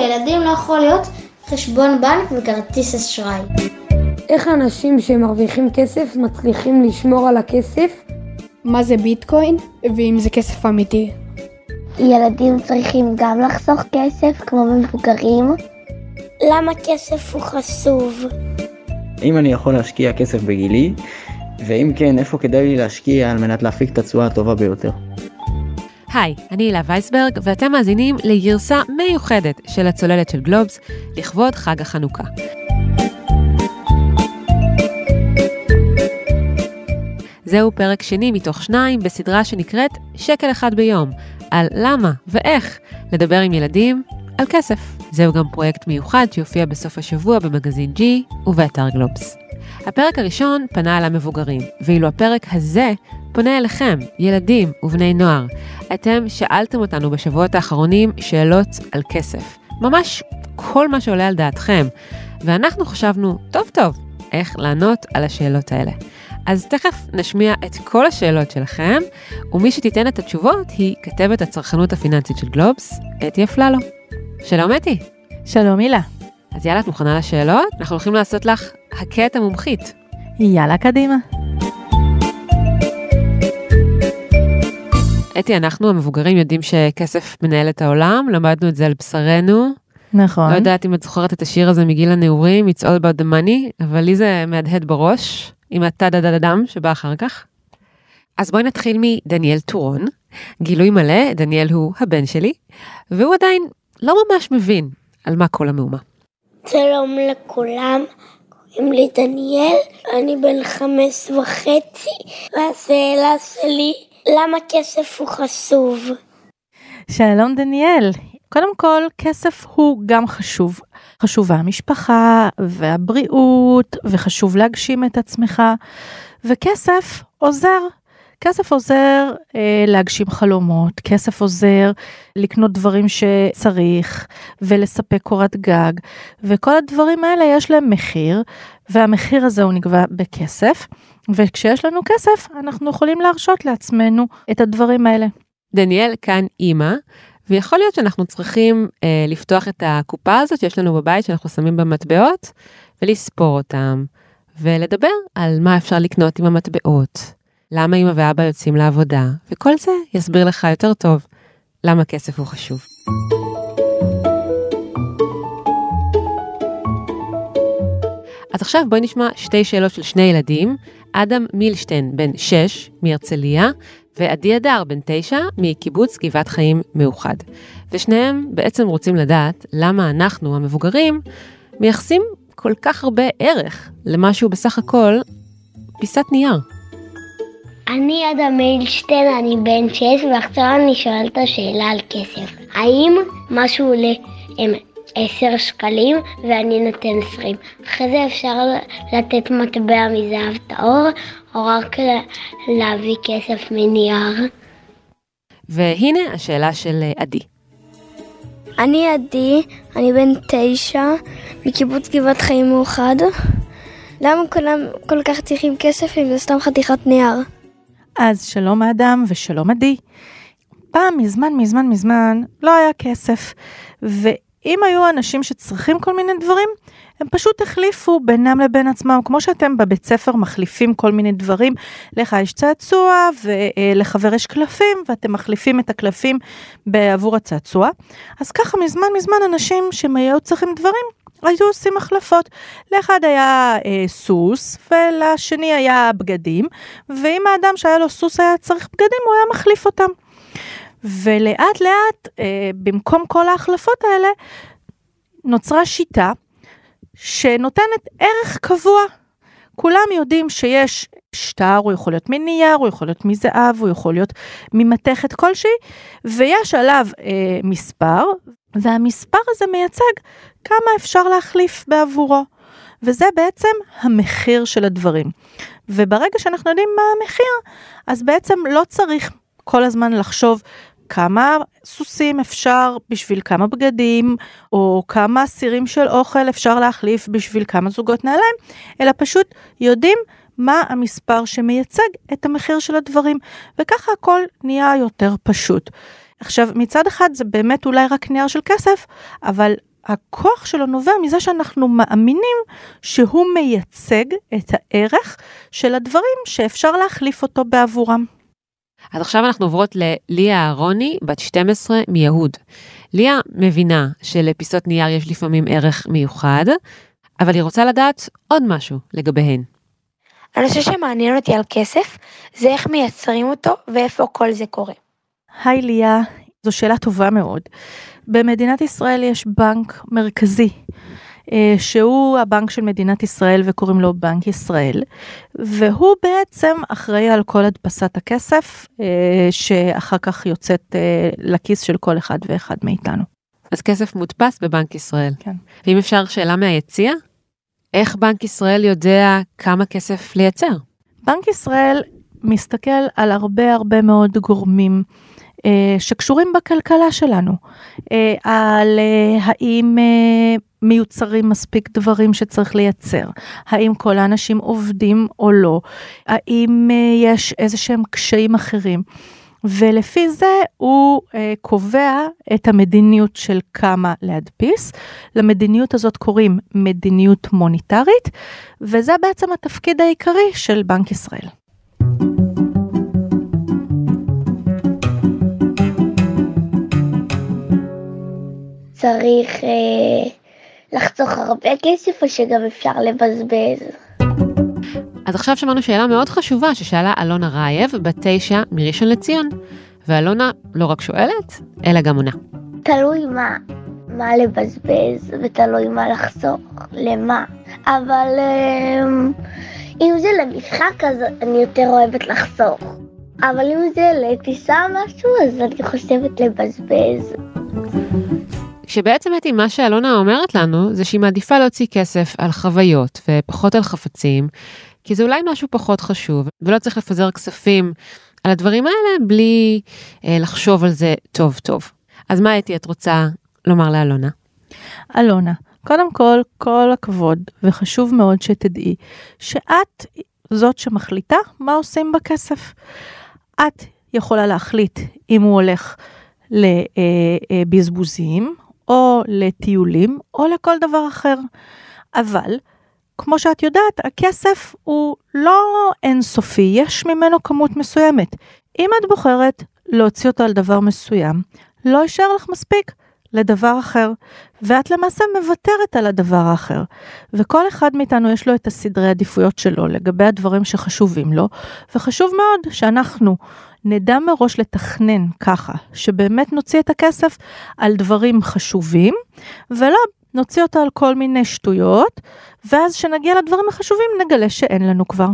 לילדים לא יכול להיות חשבון בנק וכרטיס אשראי. איך אנשים שמרוויחים כסף מצליחים לשמור על הכסף? מה זה ביטקוין, ואם זה כסף אמיתי. ילדים צריכים גם לחסוך כסף כמו מבוגרים? למה כסף הוא חשוב? אם אני יכול להשקיע כסף בגילי, ואם כן, איפה כדאי לי להשקיע על מנת להפיק את התשואה הטובה ביותר. היי, אני הילה וייסברג, ואתם מאזינים לגרסה מיוחדת של הצוללת של גלובס, לכבוד חג החנוכה. זהו פרק שני מתוך שניים בסדרה שנקראת שקל אחד ביום, על למה ואיך לדבר עם ילדים על כסף. זהו גם פרויקט מיוחד שיופיע בסוף השבוע במגזין G ובאתר גלובס. הפרק הראשון פנה אל המבוגרים, ואילו הפרק הזה פונה אליכם, ילדים ובני נוער. אתם שאלתם אותנו בשבועות האחרונים שאלות על כסף. ממש כל מה שעולה על דעתכם. ואנחנו חשבנו, טוב טוב, איך לענות על השאלות האלה. אז תכף נשמיע את כל השאלות שלכם, ומי שתיתן את התשובות היא כתבת הצרכנות הפיננסית של גלובס, אתי אפללו. שלום אתי. שלום הילה. אז יאללה, את מוכנה לשאלות? אנחנו הולכים לעשות לך הכה את המומחית. יאללה, קדימה. אתי, אנחנו המבוגרים יודעים שכסף מנהל את העולם, למדנו את זה על בשרנו. נכון. לא יודעת אם את זוכרת את השיר הזה מגיל הנעורים, It's all about the money, אבל לי זה מהדהד בראש, עם הטה-דה-דה-דם שבא אחר כך. אז בואי נתחיל מדניאל טורון. גילוי מלא, דניאל הוא הבן שלי, והוא עדיין לא ממש מבין על מה כל המהומה. שלום לכולם, קוראים לי דניאל, אני בן חמש וחצי, והשאלה שלי, למה כסף הוא חשוב? שלום דניאל. קודם כל, כסף הוא גם חשוב. חשובה המשפחה והבריאות, וחשוב להגשים את עצמך, וכסף עוזר. כסף עוזר אה, להגשים חלומות, כסף עוזר לקנות דברים שצריך ולספק קורת גג, וכל הדברים האלה יש להם מחיר, והמחיר הזה הוא נקבע בכסף, וכשיש לנו כסף אנחנו יכולים להרשות לעצמנו את הדברים האלה. דניאל כאן אימא, ויכול להיות שאנחנו צריכים אה, לפתוח את הקופה הזאת שיש לנו בבית שאנחנו שמים במטבעות, ולספור אותם, ולדבר על מה אפשר לקנות עם המטבעות. למה אמא ואבא יוצאים לעבודה, וכל זה יסביר לך יותר טוב למה כסף הוא חשוב. אז עכשיו בואי נשמע שתי שאלות של שני ילדים, אדם מילשטיין בן 6 מהרצליה, ועדי אדר בן 9 מקיבוץ גבעת חיים מאוחד. ושניהם בעצם רוצים לדעת למה אנחנו, המבוגרים, מייחסים כל כך הרבה ערך למשהו בסך הכל פיסת נייר. אני אדם מילשטיין, אני בן 6, ועכשיו אני שואל את השאלה על כסף. האם משהו עולה עם 10 שקלים ואני נותן 20? אחרי זה אפשר לתת מטבע מזהב טהור, או רק להביא כסף מנייר? והנה השאלה של עדי. אני עדי, אני בן 9, מקיבוץ גבעת חיים מאוחד. למה כולם כל כך צריכים כסף אם זה סתם חתיכת נייר? אז שלום אדם ושלום עדי. פעם, מזמן, מזמן, מזמן, לא היה כסף. ואם היו אנשים שצריכים כל מיני דברים, הם פשוט החליפו בינם לבין עצמם, כמו שאתם בבית ספר מחליפים כל מיני דברים. לך יש צעצוע ולחבר יש קלפים, ואתם מחליפים את הקלפים בעבור הצעצוע. אז ככה מזמן מזמן אנשים שהם היו צריכים דברים, היו עושים החלפות. לאחד היה אה, סוס, ולשני היה בגדים, ואם האדם שהיה לו סוס היה צריך בגדים, הוא היה מחליף אותם. ולאט לאט, אה, במקום כל ההחלפות האלה, נוצרה שיטה שנותנת ערך קבוע. כולם יודעים שיש שטר, הוא יכול להיות מנייר, הוא יכול להיות מזהב, הוא יכול להיות ממתכת כלשהי, ויש עליו אה, מספר, והמספר הזה מייצג כמה אפשר להחליף בעבורו. וזה בעצם המחיר של הדברים. וברגע שאנחנו יודעים מה המחיר, אז בעצם לא צריך כל הזמן לחשוב כמה סוסים אפשר בשביל כמה בגדים, או כמה סירים של אוכל אפשר להחליף בשביל כמה זוגות נעליים, אלא פשוט יודעים מה המספר שמייצג את המחיר של הדברים, וככה הכל נהיה יותר פשוט. עכשיו, מצד אחד זה באמת אולי רק נייר של כסף, אבל הכוח שלו נובע מזה שאנחנו מאמינים שהוא מייצג את הערך של הדברים שאפשר להחליף אותו בעבורם. אז עכשיו אנחנו עוברות לליה אהרוני, בת 12 מיהוד. ליה מבינה שלפיסות נייר יש לפעמים ערך מיוחד, אבל היא רוצה לדעת עוד משהו לגביהן. הנושא שמעניין אותי על כסף זה איך מייצרים אותו ואיפה כל זה קורה. היי ליה, זו שאלה טובה מאוד. במדינת ישראל יש בנק מרכזי, אה, שהוא הבנק של מדינת ישראל וקוראים לו בנק ישראל, והוא בעצם אחראי על כל הדפסת הכסף, אה, שאחר כך יוצאת אה, לכיס של כל אחד ואחד מאיתנו. אז כסף מודפס בבנק ישראל. כן. ואם אפשר שאלה מהיציע, איך בנק ישראל יודע כמה כסף לייצר? בנק ישראל מסתכל על הרבה הרבה מאוד גורמים שקשורים בכלכלה שלנו, אה, על אה, האם אה, מיוצרים מספיק דברים שצריך לייצר, האם כל האנשים עובדים או לא, האם אה, יש איזה שהם קשיים אחרים. ולפי זה הוא אה, קובע את המדיניות של כמה להדפיס. למדיניות הזאת קוראים מדיניות מוניטרית, וזה בעצם התפקיד העיקרי של בנק ישראל. צריך אה, לחסוך הרבה כסף או שגם אפשר לבזבז? אז עכשיו שמענו שאלה מאוד חשובה ששאלה אלונה רייב, בת תשע מראשון לציון. ואלונה לא רק שואלת, אלא גם עונה. תלוי מה, מה לבזבז ותלוי מה לחסוך, למה. אבל אה, אם זה למשחק אז אני יותר אוהבת לחסוך. אבל אם זה לטיסה משהו אז אני חושבת לבזבז. שבעצם אתי מה שאלונה אומרת לנו זה שהיא מעדיפה להוציא כסף על חוויות ופחות על חפצים, כי זה אולי משהו פחות חשוב, ולא צריך לפזר כספים על הדברים האלה בלי אה, לחשוב על זה טוב טוב. אז מה אתי את רוצה לומר לאלונה? אלונה, קודם כל, כל הכבוד, וחשוב מאוד שתדעי שאת זאת שמחליטה מה עושים בכסף. את יכולה להחליט אם הוא הולך לבזבוזים, או לטיולים, או לכל דבר אחר. אבל, כמו שאת יודעת, הכסף הוא לא אינסופי, יש ממנו כמות מסוימת. אם את בוחרת להוציא אותו על דבר מסוים, לא יישאר לך מספיק לדבר אחר, ואת למעשה מוותרת על הדבר האחר. וכל אחד מאיתנו יש לו את הסדרי עדיפויות שלו לגבי הדברים שחשובים לו, וחשוב מאוד שאנחנו נדע מראש לתכנן ככה, שבאמת נוציא את הכסף על דברים חשובים, ולא נוציא אותו על כל מיני שטויות, ואז כשנגיע לדברים החשובים נגלה שאין לנו כבר.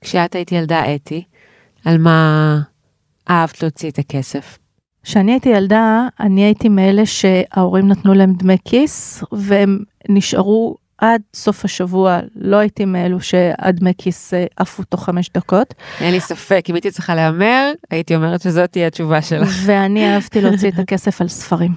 כשאת היית ילדה אתי, על מה אהבת להוציא את הכסף? כשאני הייתי ילדה, אני הייתי מאלה שההורים נתנו להם דמי כיס, והם נשארו עד סוף השבוע, לא הייתי מאלו שהדמי כיס אה, עפו תוך חמש דקות. אין לי ספק, אם הייתי צריכה להמר, הייתי אומרת שזאת תהיה התשובה שלך. ואני אהבתי להוציא את הכסף על ספרים.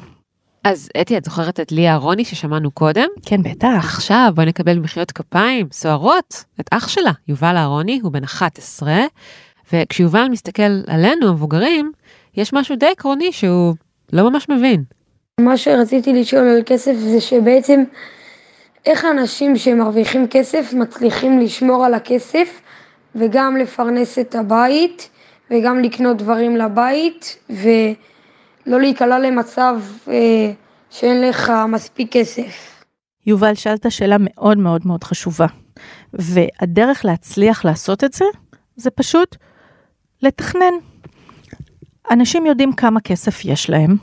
אז אתי, את זוכרת את ליה אהרוני ששמענו קודם? כן, בטח. עכשיו בואי נקבל מחיאות כפיים סוערות את אח שלה, יובל אהרוני, הוא בן 11, וכשיובל מסתכל עלינו, המבוגרים, יש משהו די עקרוני שהוא לא ממש מבין. מה שרציתי לשאול על כסף זה שבעצם איך אנשים שמרוויחים כסף מצליחים לשמור על הכסף וגם לפרנס את הבית וגם לקנות דברים לבית ולא להיקלע למצב אה, שאין לך מספיק כסף. יובל, שאלת שאלה מאוד מאוד מאוד חשובה. והדרך להצליח לעשות את זה, זה פשוט לתכנן. אנשים יודעים כמה כסף יש להם.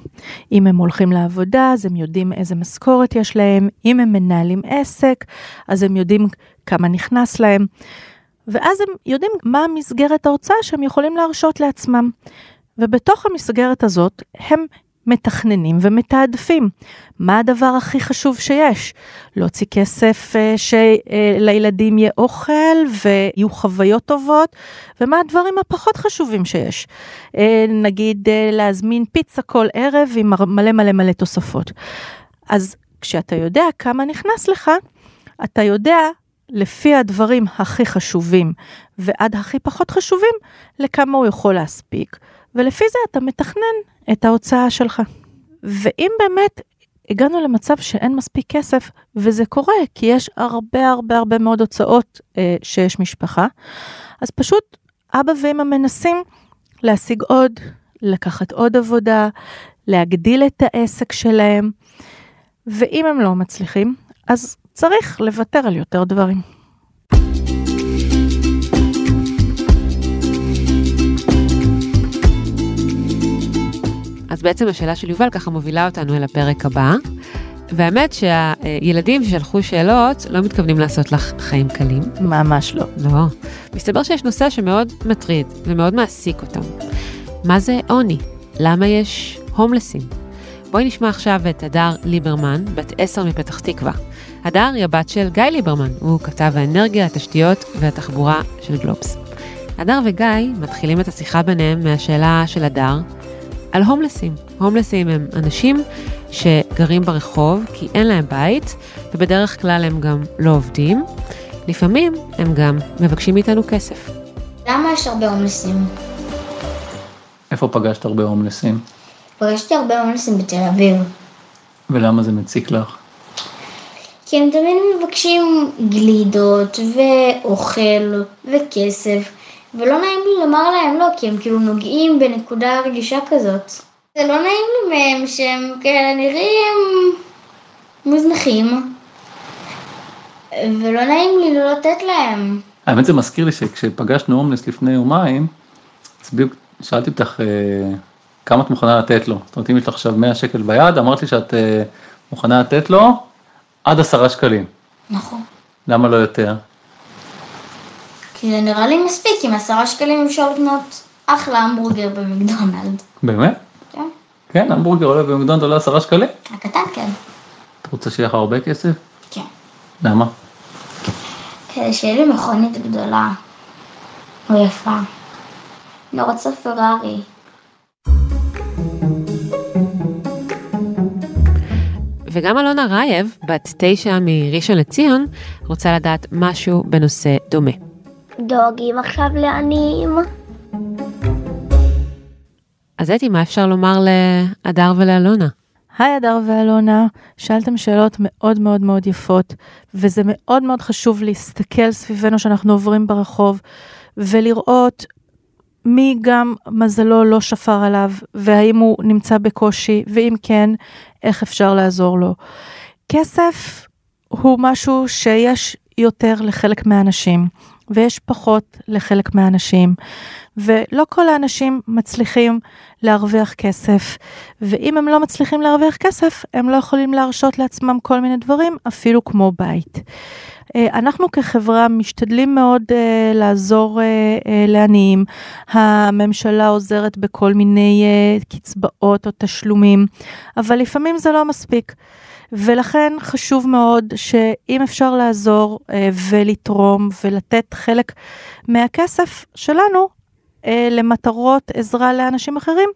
אם הם הולכים לעבודה, אז הם יודעים איזה משכורת יש להם. אם הם מנהלים עסק, אז הם יודעים כמה נכנס להם. ואז הם יודעים מה המסגרת ההוצאה שהם יכולים להרשות לעצמם. ובתוך המסגרת הזאת, הם מתכננים ומתעדפים. מה הדבר הכי חשוב שיש? להוציא כסף אה, שלילדים יהיה אוכל ויהיו חוויות טובות, ומה הדברים הפחות חשובים שיש? אה, נגיד אה, להזמין פיצה כל ערב עם מלא מלא מלא תוספות. אז כשאתה יודע כמה נכנס לך, אתה יודע לפי הדברים הכי חשובים ועד הכי פחות חשובים, לכמה הוא יכול להספיק, ולפי זה אתה מתכנן את ההוצאה שלך. ואם באמת הגענו למצב שאין מספיק כסף, וזה קורה כי יש הרבה הרבה הרבה מאוד הוצאות אה, שיש משפחה. אז פשוט אבא ואמא מנסים להשיג עוד, לקחת עוד עבודה, להגדיל את העסק שלהם, ואם הם לא מצליחים, אז צריך לוותר על יותר דברים. אז בעצם השאלה של יובל ככה מובילה אותנו אל הפרק הבא. והאמת שהילדים ששלחו שאלות לא מתכוונים לעשות לך חיים קלים. ממש לא. לא. מסתבר שיש נושא שמאוד מטריד ומאוד מעסיק אותם. מה זה עוני? למה יש הומלסים? בואי נשמע עכשיו את הדר ליברמן, בת עשר מפתח תקווה. הדר היא הבת של גיא ליברמן, הוא כתב האנרגיה, התשתיות והתחבורה של גלובס. הדר וגיא מתחילים את השיחה ביניהם מהשאלה של הדר על הומלסים. הומלסים הם אנשים שגרים ברחוב כי אין להם בית, ובדרך כלל הם גם לא עובדים. לפעמים הם גם מבקשים מאיתנו כסף. למה יש הרבה הומלסים? איפה פגשת הרבה הומלסים? פגשתי הרבה הומלסים בתל אביב. ולמה זה מציק לך? כי הם תמיד מבקשים גלידות ואוכל וכסף, ולא נעים לי לומר להם לא, כי הם כאילו נוגעים בנקודה רגישה כזאת. זה לא נעים לי מהם שהם כאלה נראים מוזנחים, ולא נעים לי לא לתת להם. האמת זה מזכיר לי שכשפגשנו הומלס לפני יומיים, אז בדיוק שאלתי אותך אה, כמה את מוכנה לתת לו. זאת אומרת, אם יש לך עכשיו 100 שקל ביד, אמרת לי שאת אה, מוכנה לתת לו עד עשרה שקלים. נכון. למה לא יותר? כי זה נראה לי מספיק, עם עשרה שקלים אפשר לקנות אחלה המבורגר במקדונלד. באמת? כן. כן, המבורגר עולה במקדונלד עולה עשרה שקלים? הקטן כן. את רוצה שיהיה לך הרבה כסף? כן. למה? כדי שיהיה לי מכונית גדולה או יפה. אני רוצה פרארי. וגם אלונה רייב, בת תשע מראשון לציון, רוצה לדעת משהו בנושא דומה. דואגים עכשיו לעניים? אז אתי, מה אפשר לומר להדר ולאלונה? היי הדר ואלונה, שאלתם שאלות מאוד מאוד מאוד יפות, וזה מאוד מאוד חשוב להסתכל סביבנו שאנחנו עוברים ברחוב, ולראות מי גם מזלו לא שפר עליו, והאם הוא נמצא בקושי, ואם כן, איך אפשר לעזור לו. כסף הוא משהו שיש יותר לחלק מהאנשים, ויש פחות לחלק מהאנשים, ולא כל האנשים מצליחים להרוויח כסף, ואם הם לא מצליחים להרוויח כסף, הם לא יכולים להרשות לעצמם כל מיני דברים, אפילו כמו בית. אנחנו כחברה משתדלים מאוד uh, לעזור uh, uh, לעניים. הממשלה עוזרת בכל מיני uh, קצבאות או תשלומים, אבל לפעמים זה לא מספיק. ולכן חשוב מאוד שאם אפשר לעזור uh, ולתרום ולתת חלק מהכסף שלנו uh, למטרות עזרה לאנשים אחרים,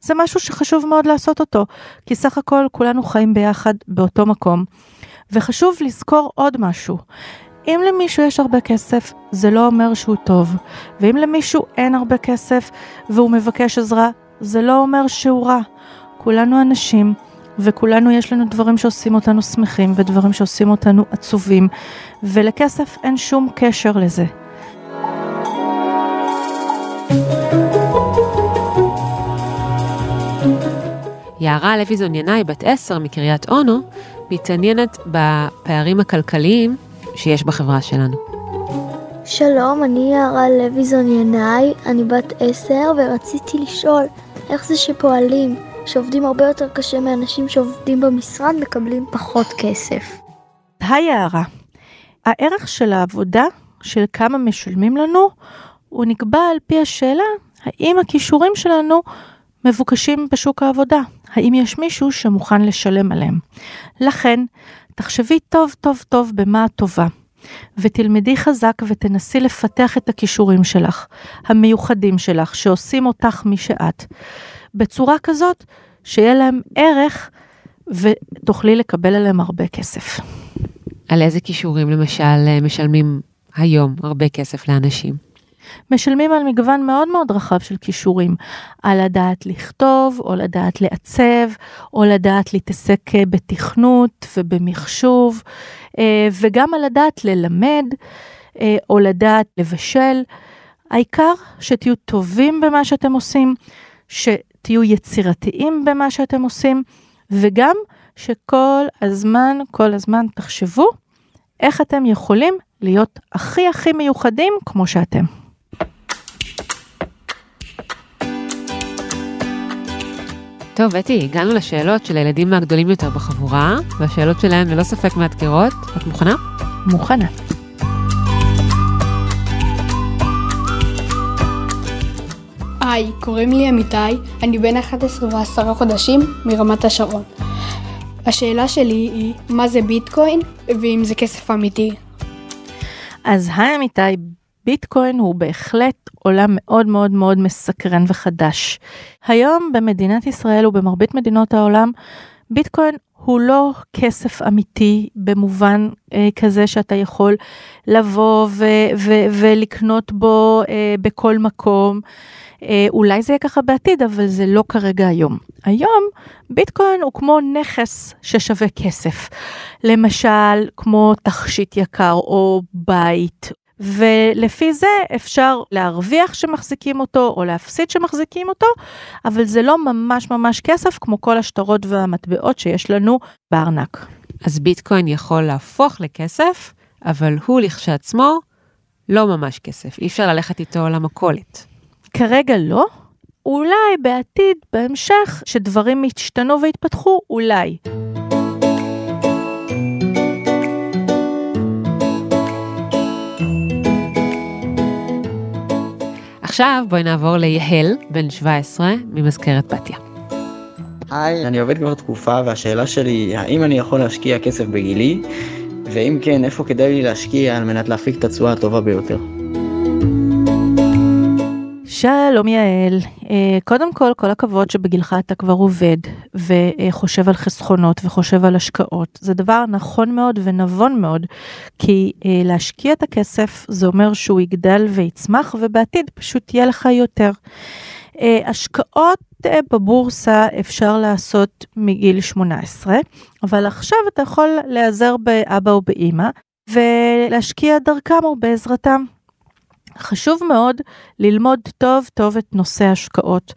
זה משהו שחשוב מאוד לעשות אותו, כי סך הכל כולנו חיים ביחד באותו מקום. וחשוב לזכור עוד משהו. אם למישהו יש הרבה כסף, זה לא אומר שהוא טוב. ואם למישהו אין הרבה כסף והוא מבקש עזרה, זה לא אומר שהוא רע. כולנו אנשים, וכולנו יש לנו דברים שעושים אותנו שמחים ודברים שעושים אותנו עצובים, ולכסף אין שום קשר לזה. יערה לויזון ינאי, בת עשר מקריית אונו, מתעניינת בפערים הכלכליים שיש בחברה שלנו. שלום, אני יערה לויזון ינאי, אני בת עשר ורציתי לשאול איך זה שפועלים שעובדים הרבה יותר קשה מאנשים שעובדים במשרד מקבלים פחות כסף. היי יערה, הערך של העבודה, של כמה משלמים לנו, הוא נקבע על פי השאלה האם הכישורים שלנו מבוקשים בשוק העבודה, האם יש מישהו שמוכן לשלם עליהם. לכן, תחשבי טוב טוב טוב במה את טובה, ותלמדי חזק ותנסי לפתח את הכישורים שלך, המיוחדים שלך, שעושים אותך מי שאת, בצורה כזאת שיהיה להם ערך ותוכלי לקבל עליהם הרבה כסף. על איזה כישורים למשל משלמים היום הרבה כסף לאנשים? משלמים על מגוון מאוד מאוד רחב של כישורים, על לדעת לכתוב, או לדעת לעצב, או לדעת להתעסק אה, בתכנות ובמחשוב, אה, וגם על לדעת ללמד, אה, או לדעת לבשל. העיקר שתהיו טובים במה שאתם עושים, שתהיו יצירתיים במה שאתם עושים, וגם שכל הזמן, כל הזמן תחשבו איך אתם יכולים להיות הכי הכי מיוחדים כמו שאתם. טוב, אתי, הגענו לשאלות של הילדים הגדולים יותר בחבורה, והשאלות שלהם ללא ספק מאתגרות. את מוכנה? מוכנה. היי, קוראים לי אמיתי, אני בן 11 ועשרה חודשים מרמת השרון. השאלה שלי היא, מה זה ביטקוין, ואם זה כסף אמיתי? אז היי אמיתי, ביטקוין הוא בהחלט עולם מאוד מאוד מאוד מסקרן וחדש. היום במדינת ישראל ובמרבית מדינות העולם, ביטקוין הוא לא כסף אמיתי במובן אה, כזה שאתה יכול לבוא ו- ו- ולקנות בו אה, בכל מקום. אה, אולי זה יהיה ככה בעתיד, אבל זה לא כרגע היום. היום ביטקוין הוא כמו נכס ששווה כסף. למשל, כמו תכשיט יקר או בית. ולפי זה אפשר להרוויח שמחזיקים אותו או להפסיד שמחזיקים אותו, אבל זה לא ממש ממש כסף כמו כל השטרות והמטבעות שיש לנו בארנק. אז ביטקוין יכול להפוך לכסף, אבל הוא לכשעצמו לא ממש כסף, אי אפשר ללכת איתו למכולת. כרגע לא. אולי בעתיד, בהמשך, שדברים ישתנו ויתפתחו, אולי. עכשיו בואי נעבור ליהל, בן 17, ממזכרת בתיה. היי, אני עובד כבר תקופה והשאלה שלי היא האם אני יכול להשקיע כסף בגילי, ואם כן, איפה כדאי לי להשקיע על מנת להפיק את התשואה הטובה ביותר. שלום יעל, אה, קודם כל, כל הכבוד שבגילך אתה כבר עובד וחושב על חסכונות וחושב על השקעות. זה דבר נכון מאוד ונבון מאוד, כי אה, להשקיע את הכסף זה אומר שהוא יגדל ויצמח ובעתיד פשוט יהיה לך יותר. אה, השקעות בבורסה אפשר לעשות מגיל 18, אבל עכשיו אתה יכול להיעזר באבא או באימא ולהשקיע דרכם או בעזרתם. חשוב מאוד ללמוד טוב טוב את נושא ההשקעות,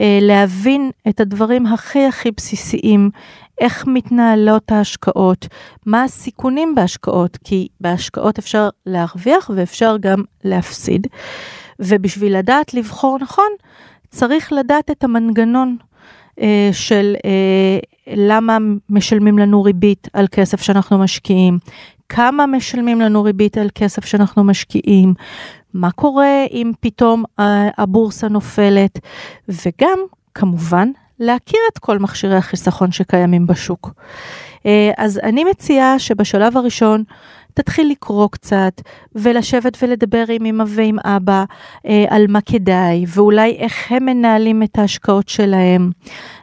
אה, להבין את הדברים הכי הכי בסיסיים, איך מתנהלות ההשקעות, מה הסיכונים בהשקעות, כי בהשקעות אפשר להרוויח ואפשר גם להפסיד. ובשביל לדעת לבחור נכון, צריך לדעת את המנגנון אה, של אה, למה משלמים לנו ריבית על כסף שאנחנו משקיעים, כמה משלמים לנו ריבית על כסף שאנחנו משקיעים, מה קורה אם פתאום הבורסה נופלת, וגם, כמובן, להכיר את כל מכשירי החיסכון שקיימים בשוק. אה, אז אני מציעה שבשלב הראשון תתחיל לקרוא קצת ולשבת ולדבר עם אמא ועם אבא אה, על מה כדאי ואולי איך הם מנהלים את ההשקעות שלהם.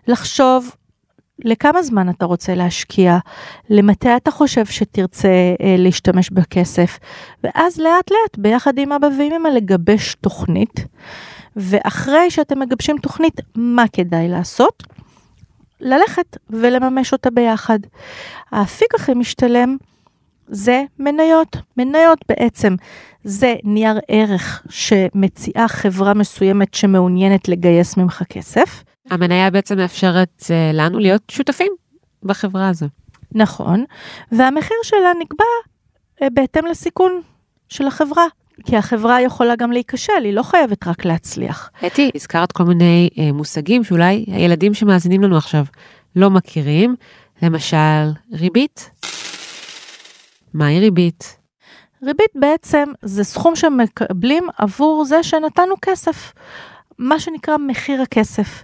לחשוב לכמה זמן אתה רוצה להשקיע, למתי אתה חושב שתרצה אה, להשתמש בכסף, ואז לאט לאט ביחד עם אבא ועם אמא לגבש תוכנית, ואחרי שאתם מגבשים תוכנית, מה כדאי לעשות? ללכת ולממש אותה ביחד. האפיק הכי משתלם זה מניות. מניות בעצם זה נייר ערך שמציעה חברה מסוימת שמעוניינת לגייס ממך כסף. המניה בעצם מאפשרת uh, לנו להיות שותפים בחברה הזו. נכון, והמחיר שלה נקבע uh, בהתאם לסיכון של החברה. כי החברה יכולה גם להיכשל, היא לא חייבת רק להצליח. אתי, הזכרת כל מיני uh, מושגים שאולי הילדים שמאזינים לנו עכשיו לא מכירים, למשל ריבית. מהי ריבית? ריבית בעצם זה סכום שמקבלים עבור זה שנתנו כסף, מה שנקרא מחיר הכסף.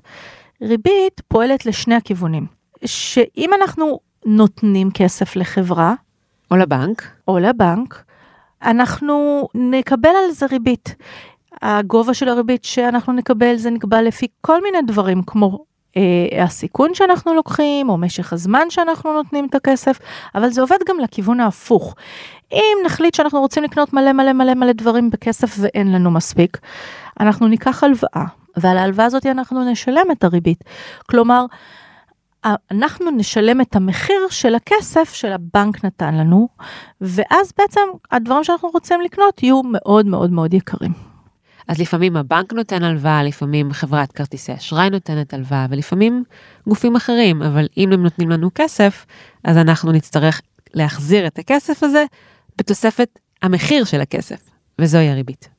ריבית פועלת לשני הכיוונים, שאם אנחנו נותנים כסף לחברה, או לבנק, או לבנק, אנחנו נקבל על זה ריבית. הגובה של הריבית שאנחנו נקבל זה נקבע לפי כל מיני דברים כמו אה, הסיכון שאנחנו לוקחים, או משך הזמן שאנחנו נותנים את הכסף, אבל זה עובד גם לכיוון ההפוך. אם נחליט שאנחנו רוצים לקנות מלא מלא מלא מלא דברים בכסף ואין לנו מספיק, אנחנו ניקח הלוואה, ועל ההלוואה הזאת אנחנו נשלם את הריבית. כלומר, אנחנו נשלם את המחיר של הכסף שהבנק נתן לנו, ואז בעצם הדברים שאנחנו רוצים לקנות יהיו מאוד מאוד מאוד יקרים. אז לפעמים הבנק נותן הלוואה, לפעמים חברת כרטיסי אשראי נותנת הלוואה, ולפעמים גופים אחרים, אבל אם הם נותנים לנו כסף, אז אנחנו נצטרך להחזיר את הכסף הזה בתוספת המחיר של הכסף, וזוהי הריבית.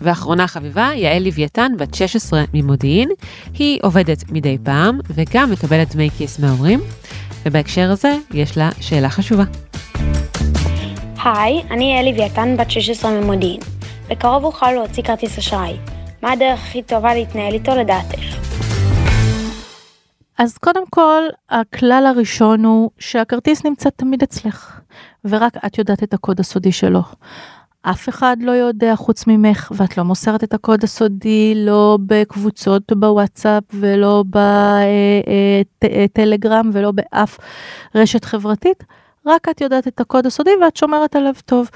ואחרונה חביבה, יעל לוויתן, בת 16 ממודיעין. היא עובדת מדי פעם וגם מקבלת דמי כיס מההורים, ובהקשר הזה יש לה שאלה חשובה. היי, אני יעל לוויתן, בת 16 ממודיעין. בקרוב אוכל להוציא כרטיס אשראי. מה הדרך הכי טובה להתנהל איתו לדעתך? אז קודם כל, הכלל הראשון הוא שהכרטיס נמצא תמיד אצלך, ורק את יודעת את הקוד הסודי שלו. אף אחד לא יודע חוץ ממך, ואת לא מוסרת את הקוד הסודי, לא בקבוצות בוואטסאפ ולא בטלגרם אה, אה, ולא באף רשת חברתית, רק את יודעת את הקוד הסודי ואת שומרת עליו טוב.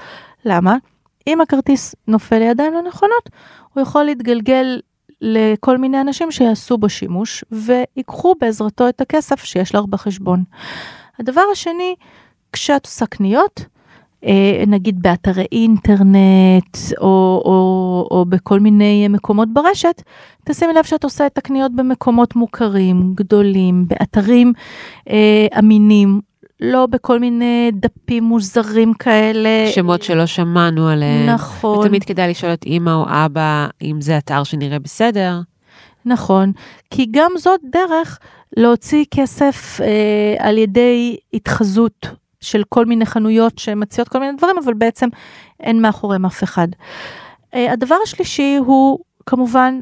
למה? אם הכרטיס נופל לידיים לא נכונות, הוא יכול להתגלגל לכל מיני אנשים שיעשו בו שימוש ויקחו בעזרתו את הכסף שיש לך בחשבון. הדבר השני, כשאת עושה קניות, אה, נגיד באתרי אינטרנט או, או, או בכל מיני מקומות ברשת, תשימי לב שאת עושה את הקניות במקומות מוכרים, גדולים, באתרים אה, אמינים, לא בכל מיני דפים מוזרים כאלה. שמות שלא שמענו עליהם. נכון. ותמיד כדאי לשאול את אמא או אבא אם זה אתר שנראה בסדר. נכון, כי גם זאת דרך להוציא כסף אה, על ידי התחזות של כל מיני חנויות שמציעות כל מיני דברים, אבל בעצם אין מאחוריהם אף אחד. אה, הדבר השלישי הוא כמובן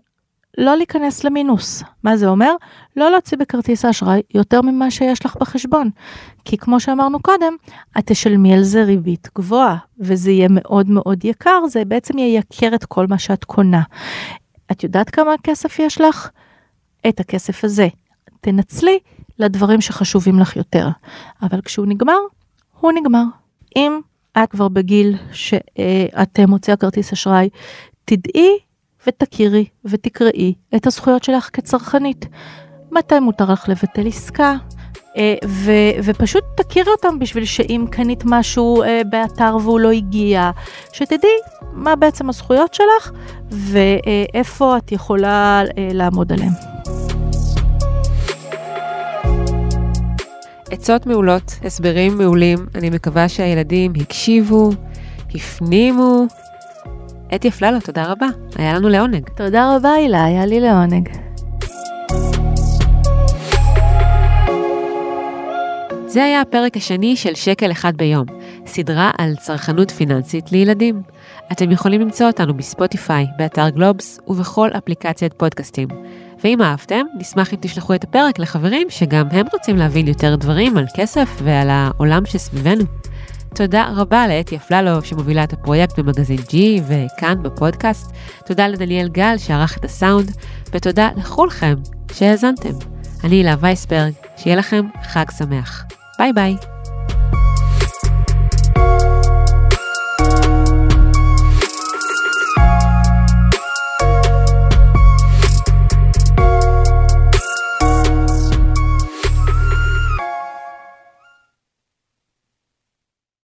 לא להיכנס למינוס. מה זה אומר? לא להוציא בכרטיס האשראי יותר ממה שיש לך בחשבון. כי כמו שאמרנו קודם, את תשלמי על זה ריבית גבוהה, וזה יהיה מאוד מאוד יקר, זה בעצם ייקר את כל מה שאת קונה. את יודעת כמה כסף יש לך? את הכסף הזה. תנצלי לדברים שחשובים לך יותר. אבל כשהוא נגמר, הוא נגמר. אם את כבר בגיל שאת מוציאה כרטיס אשראי, תדעי ותכירי ותקראי את הזכויות שלך כצרכנית. מתי מותר לך לבטל עסקה, אה, ו- ופשוט תכירי אותם בשביל שאם קנית משהו אה, באתר והוא לא הגיע, שתדעי מה בעצם הזכויות שלך ואיפה את יכולה אה, לעמוד עליהם. עצות מעולות, הסברים מעולים, אני מקווה שהילדים הקשיבו, הפנימו. אתי אפללו, תודה רבה, היה לנו לעונג. תודה רבה הילה, היה לי לעונג. זה היה הפרק השני של שקל אחד ביום, סדרה על צרכנות פיננסית לילדים. אתם יכולים למצוא אותנו בספוטיפיי, באתר גלובס ובכל אפליקציית פודקאסטים. ואם אהבתם, נשמח אם תשלחו את הפרק לחברים שגם הם רוצים להבין יותר דברים על כסף ועל העולם שסביבנו. תודה רבה לאתי אפללו שמובילה את הפרויקט במגזין G וכאן בפודקאסט. תודה לדניאל גל שערך את הסאונד, ותודה לכולכם שהאזנתם. אני הילה וייסברג, שיהיה לכם חג שמח. ביי ביי.